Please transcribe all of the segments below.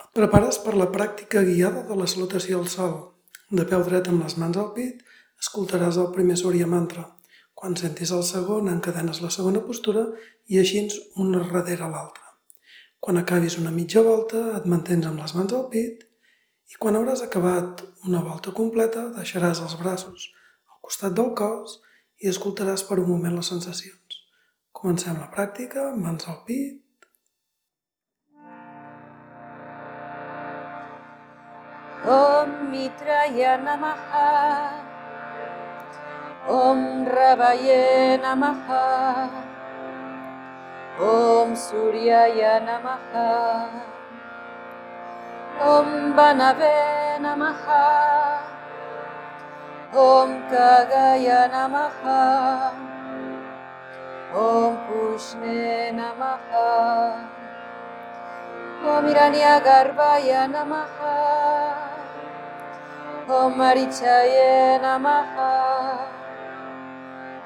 Et prepares per la pràctica guiada de la salutació al sol. De peu dret amb les mans al pit, escoltaràs el primer Surya Mantra. Quan sentis el segon, encadenes la segona postura i així una darrere l'altra. Quan acabis una mitja volta, et mantens amb les mans al pit i quan hauràs acabat una volta completa, deixaràs els braços al costat del cos i escoltaràs per un moment les sensacions. Comencem la pràctica, mans al pit, ॐ मित्राय नमः ॐ रवये नमः ॐ सूर्याय नमः ॐ बनवे नमः ॐ खगाय नमः ॐ पूष्णे नमः ॐ हिरण्यगर्भाय नमः Om Marichaya Namaha.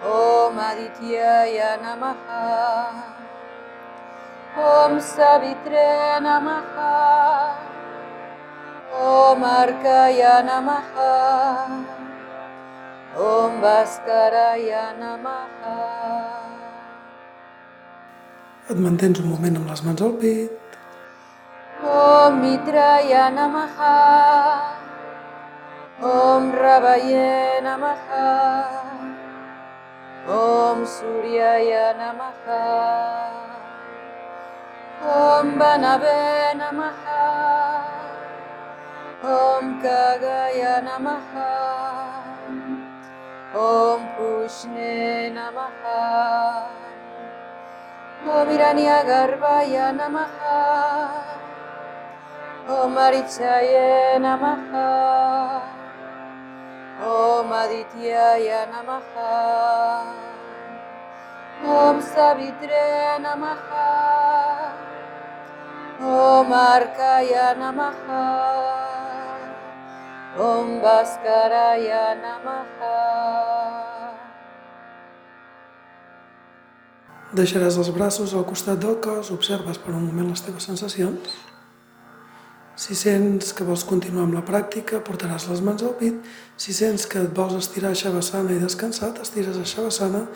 Om Adityaya Namaha. Om Savitre Namaha. Om Arkaya Namaha. Om Vaskaraya Namaha. Et mantens un moment amb les mans al pit. Om Mitraya Namaha. Om Ravaye Namaha Om Suryaya Namaha Om Banave Namaha Om Kagaya Namaha Om Pushne Namaha Om Iraniya Garbhaya Namaha Om Marichaye Namaha Om Adityaya Namaha. Om Savitre Namaha. Om Arkaya Namaha. Om Vaskaraya Namaha. Deixaràs els braços al costat del cos, observes per un moment les teves sensacions. Si sents que vols continuar amb la pràctica, portaràs les mans al pit. Si sents que et vols estirar a xavassana i descansar, t'estires a xavassana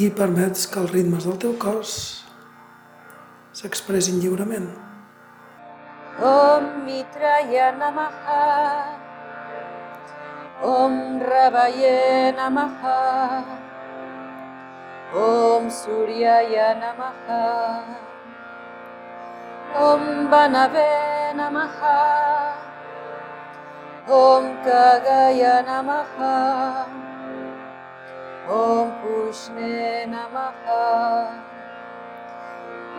i permets que els ritmes del teu cos s'expressin lliurement. Om Mitraya Namaha Om Ravaye Namaha Om Suryaya Namaha ॐ बनवे नमः ॐ खगाय नमः ॐ पूष्णे नमः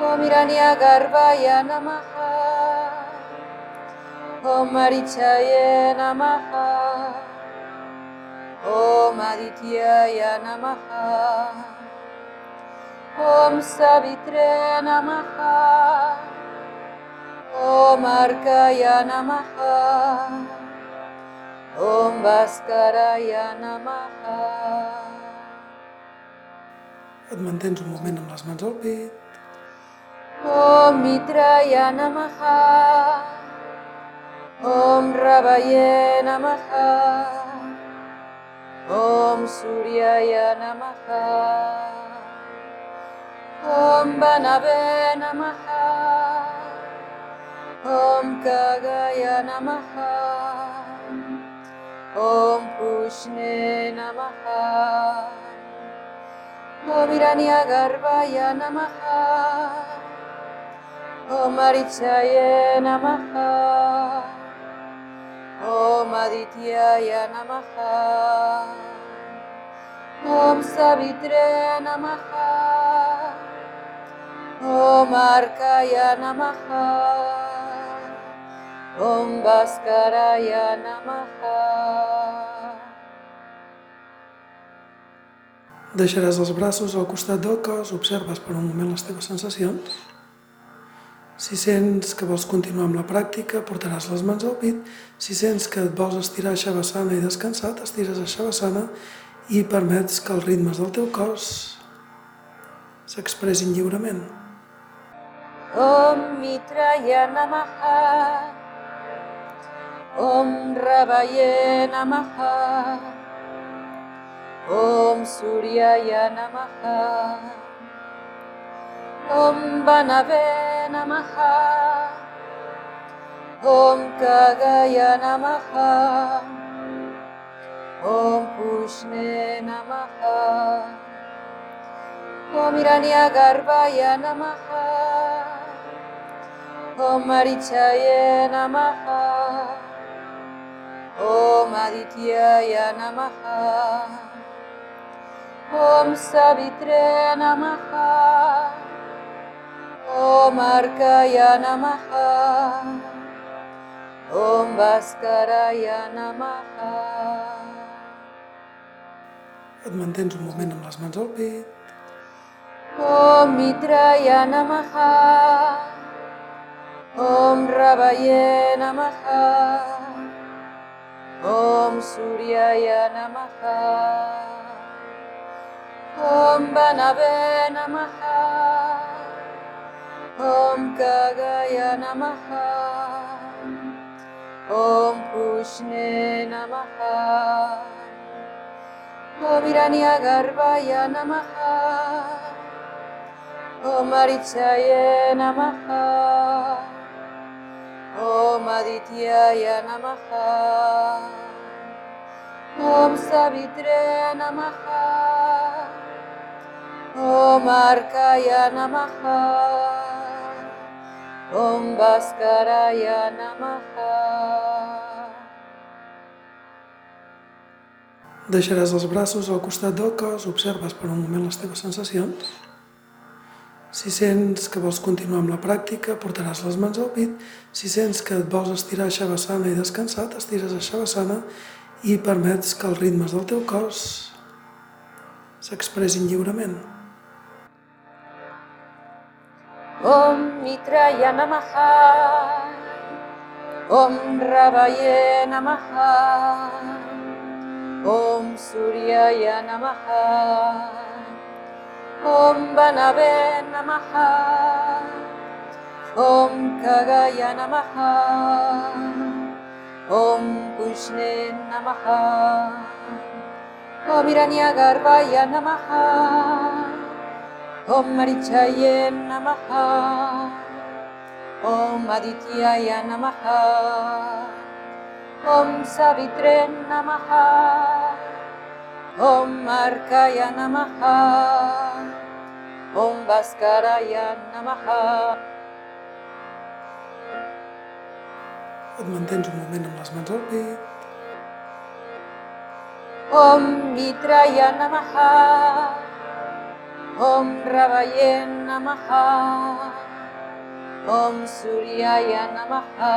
ॐ हिरण्यगर्भाय नमः ॐ मरिचाय नमः ॐ आदित्याय नमः ॐ सवित्रे नमः Om Arkaya Namaha Om Vaskaraya Namaha Et mantens un moment amb les mans al pit. Om Mitraya Namaha Om Rabaye Namaha Om Suryaya Namaha Om Banabe Namaha Om Kagaya Namaha. Om Pushne Namaha. Om Iranya Garbhaya Namaha. Om Arichaye Namaha. Om Adityaya Namaha. Om Savitre Namaha. Om Arkaya Namaha. Om Bhaskaraya Namaha. Deixaràs els braços al costat del cos, observes per un moment les teves sensacions. Si sents que vols continuar amb la pràctica, portaràs les mans al pit. Si sents que et vols estirar a xavassana i descansar, t'estires a xavassana i permets que els ritmes del teu cos s'expressin lliurement. Om Mitraya Namaha Om Rabaye Namaha. Om Suryaya Namaha. Om Banave Namaha. Om Kagaya Namaha. Om Pushne Namaha. Om Iranya Garbaya Namaha. Om Marichaye Namaha. Om Adityaya Namaha. Om Savitre Namaha. Om Arkaya Namaha. Om Bhaskaraya Namaha. Et mantens un moment amb les mans al pit. Om Mitraya Namaha. Om Ravaye Namaha Om Suryaya Namaha. Om Banave Namaha. Om Kagaya Namaha. Om Pushne Namaha. Om Iraniya Garbaya Namaha. Om Marichaya Namaha. Om Adityaya Namaha Om Savitre Namaha Om Arkaya Namaha Om Bhaskaraya Namaha Deixaràs els braços al costat del cos, observes per un moment les teves sensacions. Si sents que vols continuar amb la pràctica, portaràs les mans al pit. Si sents que et vols estirar a Shavasana i descansar, t'estires a Shavasana i permets que els ritmes del teu cos s'expressin lliurement. Om Mitraya Namaha Om Ravaye Namaha Om Suryaya Namaha Om Banave Namaha. Om Kagaya Namaha. Om Pushne Namaha. Om Hiranyagarbhaya Namaha. Om Marichaye Namaha. Om Adityaya Namaha. Om Savitre Namaha Om Arkaya Namaha. Om Bhaskaraya Namaha. Et mantens un moment amb les mans al pit. Om Mitraya Namaha. Om Ravaye Namaha. Om Suryaya Namaha.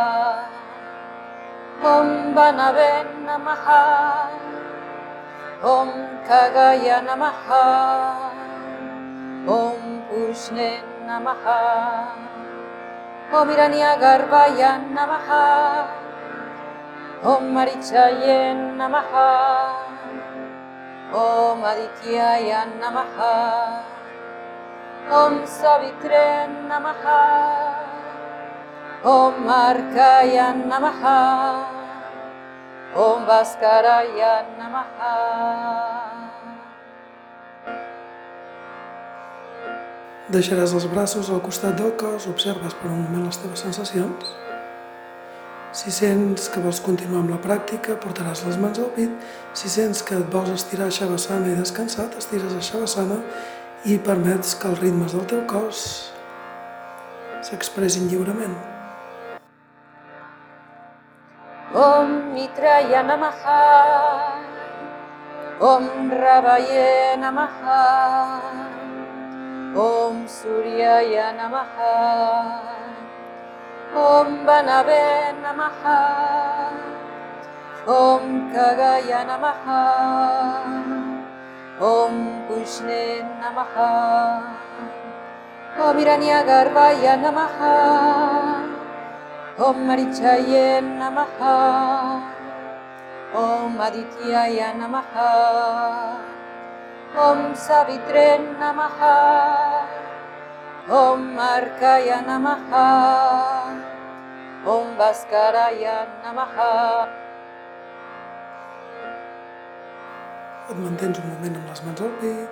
Om Banave Namaha ॐ खगय नमः ॐ पूष्णे नमः ॐ हिरण्यगर्भय नमः ॐ मरिचये नमः ॐ आदित्याय नमः ॐ सवित्रे नमः ॐ मार्गाय नमः Om Bhaskaraya Namaha Deixaràs els braços al costat del cos, observes per un moment les teves sensacions. Si sents que vols continuar amb la pràctica, portaràs les mans al pit. Si sents que et vols estirar a Shavasana i descansar, t'estires a Shavasana i permets que els ritmes del teu cos s'expressin lliurement. ॐ मित्राय नमः ॐ रवये नमः ॐ सूर्याय नमः ॐ वनवे नमः ॐ खगाय नमः ॐ कृष्णे नमः ॐ हिरण्यगर्वाय नमः Om Marichaye Namaha Om Adityaya Namaha Om Savitre Namaha Om Markaya Namaha. Om Bhaskaraya Namaha. Et mantens un moment amb les mans al pit.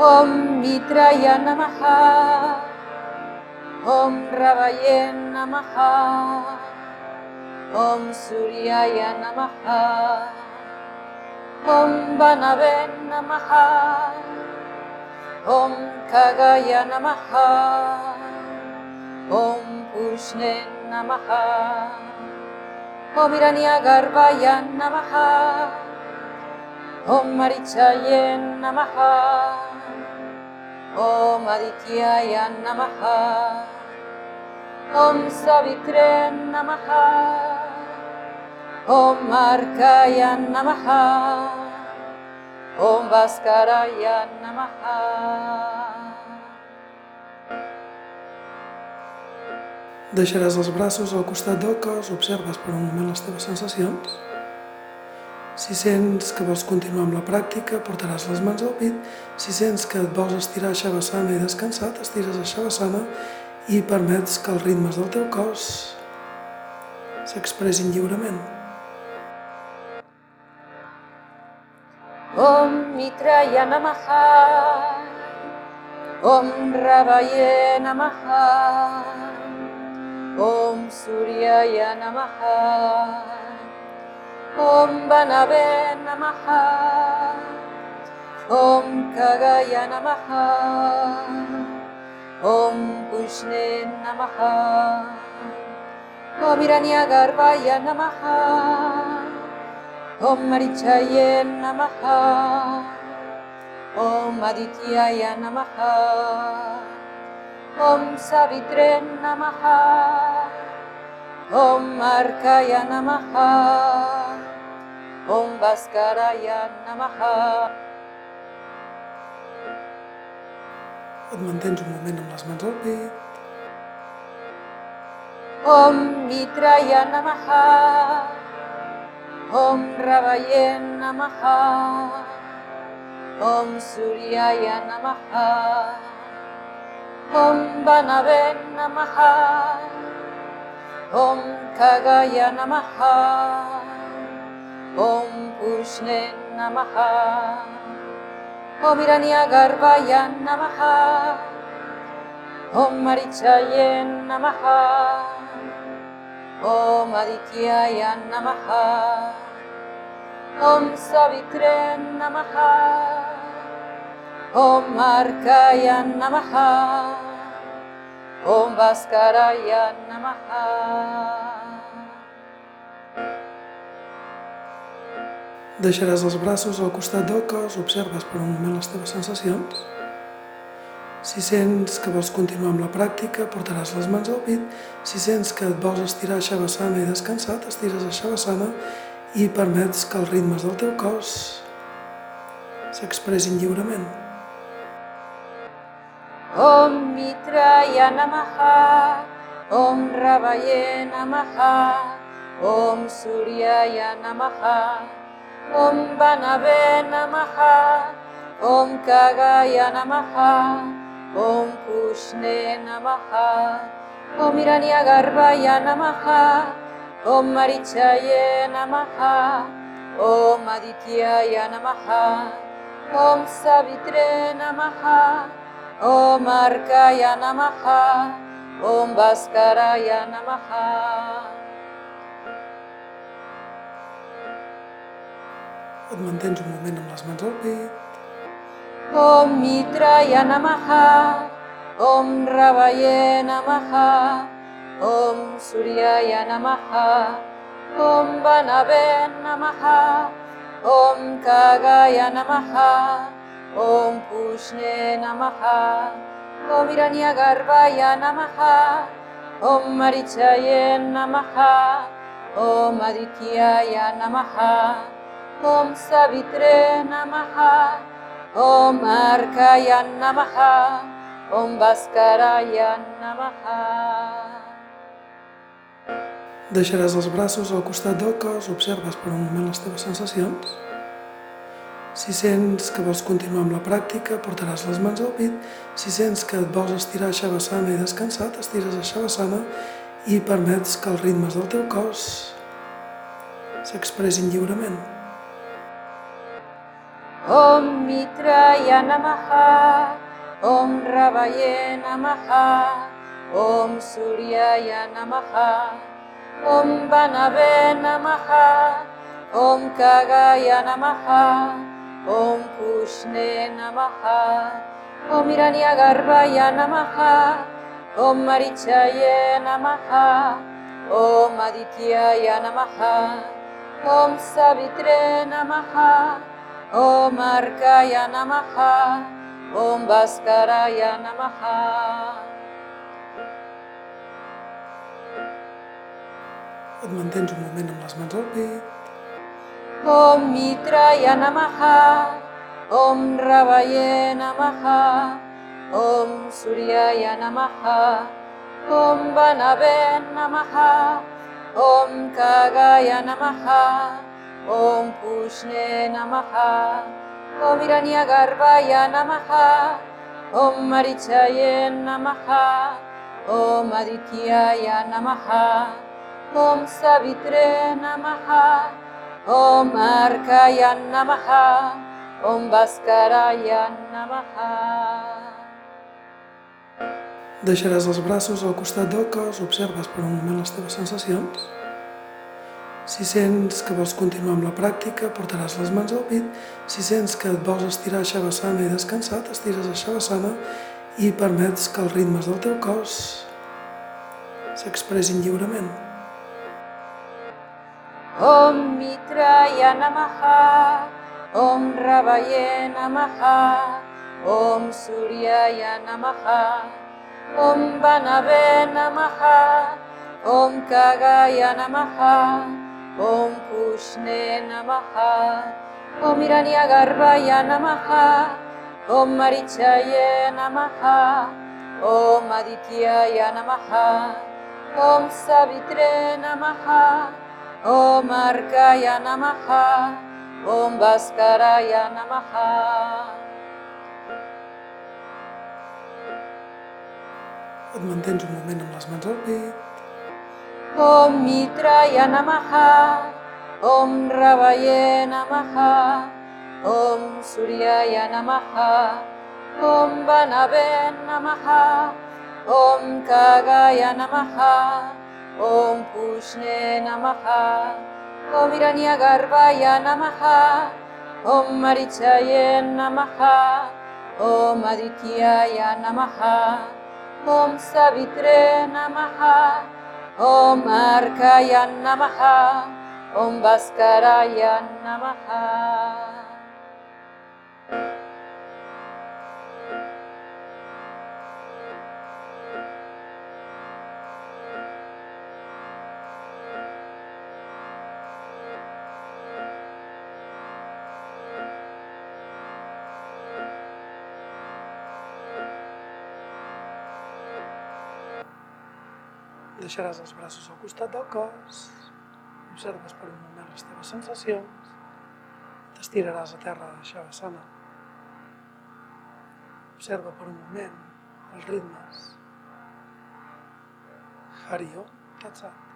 Om Mitraya Namaha. Om Ravayen Namaha, Om Suryaya Namaha, Om Banaven Namaha, Om Kagaya Namaha, Om Pushnen Namaha, Om Iranyagarbhaya Namaha, Om Marichayen Namaha, Om Adityaya Namaha. Om Savitre Namaha. Om Markaya Namaha. Om Bhaskaraya Namaha. Deixaràs els braços al costat del cos, observes per un moment les teves sensacions. Si sents que vols continuar amb la pràctica, portaràs les mans al pit. Si sents que et vols estirar a Shavasana i descansar, t'estires a Shavasana i permets que els ritmes del teu cos s'expressin lliurement. Om Mitraya Namaha. Om Ravaye Namaha. Om Suryaya Namaha. Om Banave Namaha. Om Kagaya Namaha. Om Pushne Namaha. Om Hiranyagarbhaya Namaha. Om Marichaye Namaha. Om Adityaya Namaha. Om Savitre Namaha. Om Markaya Namaha. Om Bhaskaraya Namaha. Mantens un moment amb les mans al pit. Om Mitraya Namaha. Om Ravaye Namaha. Om Suryaya Namaha. Om Banave Namaha. Om Kagaya Namaha. Om Pushne Namaha. Om Hiranyagarbhaya Namaha. Om Marichaye Namaha. Om Adityaya Namaha. Om Savitre Namaha. Om Markaya Namaha. Om Bhaskaraya Namaha. Deixaràs els braços al costat del cos, observes per un moment les teves sensacions. Si sents que vols continuar amb la pràctica, portaràs les mans al pit. Si sents que et vols estirar a Shavasana i descansar, t'estires a Shavasana i permets que els ritmes del teu cos s'expressin lliurement. Om Mitraya Namaha. Om Ravaye Namaha. Om Suryaya Namaha. Om Banave Namaha, Om Kagaya Namaha, Om Kushne Namaha, Om Iraniagarbhaya Namaha, Om Marichaye Namaha, Om Adityaya Namaha, Om Savitre Namaha, Om Arkaya Namaha, Om Bhaskaraya Namaha. Et mantens un moment amb les mans al pit. Om Mitraya Namaha. Om Ravaye Namaha. Om Suryaya Namaha. Om Banave Namaha. Om Kagaya Namaha. Om Pushne Namaha. Om Hiranyagarbhaya Namaha. Om Marichaye Namaha. Om Adityaya Namaha. Om Savitre Namaha. Om Arkaya Namaha. Om Bhaskaraya Namaha. Deixaràs els braços al costat del cos, observes per un moment les teves sensacions. Si sents que vols continuar amb la pràctica, portaràs les mans al pit. Si sents que et vols estirar a Shavasana i descansar, t'estires a Shavasana i permets que els ritmes del teu cos s'expressin lliurement. Om Mitraya Namaha, Om Rabaye Namaha, Om Suryaya Namaha, Om Banabe Namaha, Om Kagaya Namaha, Om Kushne Namaha, Om Iraniagarbaya Namaha, Om Marichaye Namaha, Om Adityaya Namaha, Om Savitre Namaha, Om Arkaya Namaha. Om Bhaskaraya Namaha. Et mantens un moment amb les mans al pit. Om Mitraya Namaha. Om Ravaye Namaha. Om Suryaya Namaha. Om Banave Namaha. Om Kagaya Namaha Om Pushne Namaha Om Hiranyagarbhaya Namaha Om Marichaye Namaha Om Adityaya Namaha Om Savitre Namaha Om Arkaya Namaha Om Bhaskaraya Namaha Deixaràs els braços al costat del cos, observes per un moment les teves sensacions. Si sents que vols continuar amb la pràctica, portaràs les mans al pit. Si sents que et vols estirar a Shavasana i descansar, t'estires a Shavasana i permets que els ritmes del teu cos s'expressin lliurement. Om Mitraya Namaha Om Ravaye Namaha Om Suryaya Namaha Om Banave Namaha Om Kagaya Namaha Pushne Namaha. Om Hiranyagarbhaya Namaha. Om Marichaye Namaha. Om Adityaya Namaha. Om Savitre Namaha. Om Arkaya Namaha. Om Bhaskaraya Namaha. Et mantens un moment amb les mans al pit. ॐ मित्राय नमः ॐ रवये नमः ॐ सूर्याय नमः ॐ वनवे नमः ॐ कागाय नमः ॐ पूष्णे नमः ॐ हिरण्यगर्भाय नमः ॐ मरिचये नमः ॐ अदित्याय नमः ॐ सवित्रे नमः Om Arkaya Namaha Om Bhaskaraya Namaha Deixaràs els braços al costat del cos. Observes per un moment les teves sensacions. T'estiraràs a terra de Shavasana. Observa per un moment els ritmes. Hari Om Tat Sat.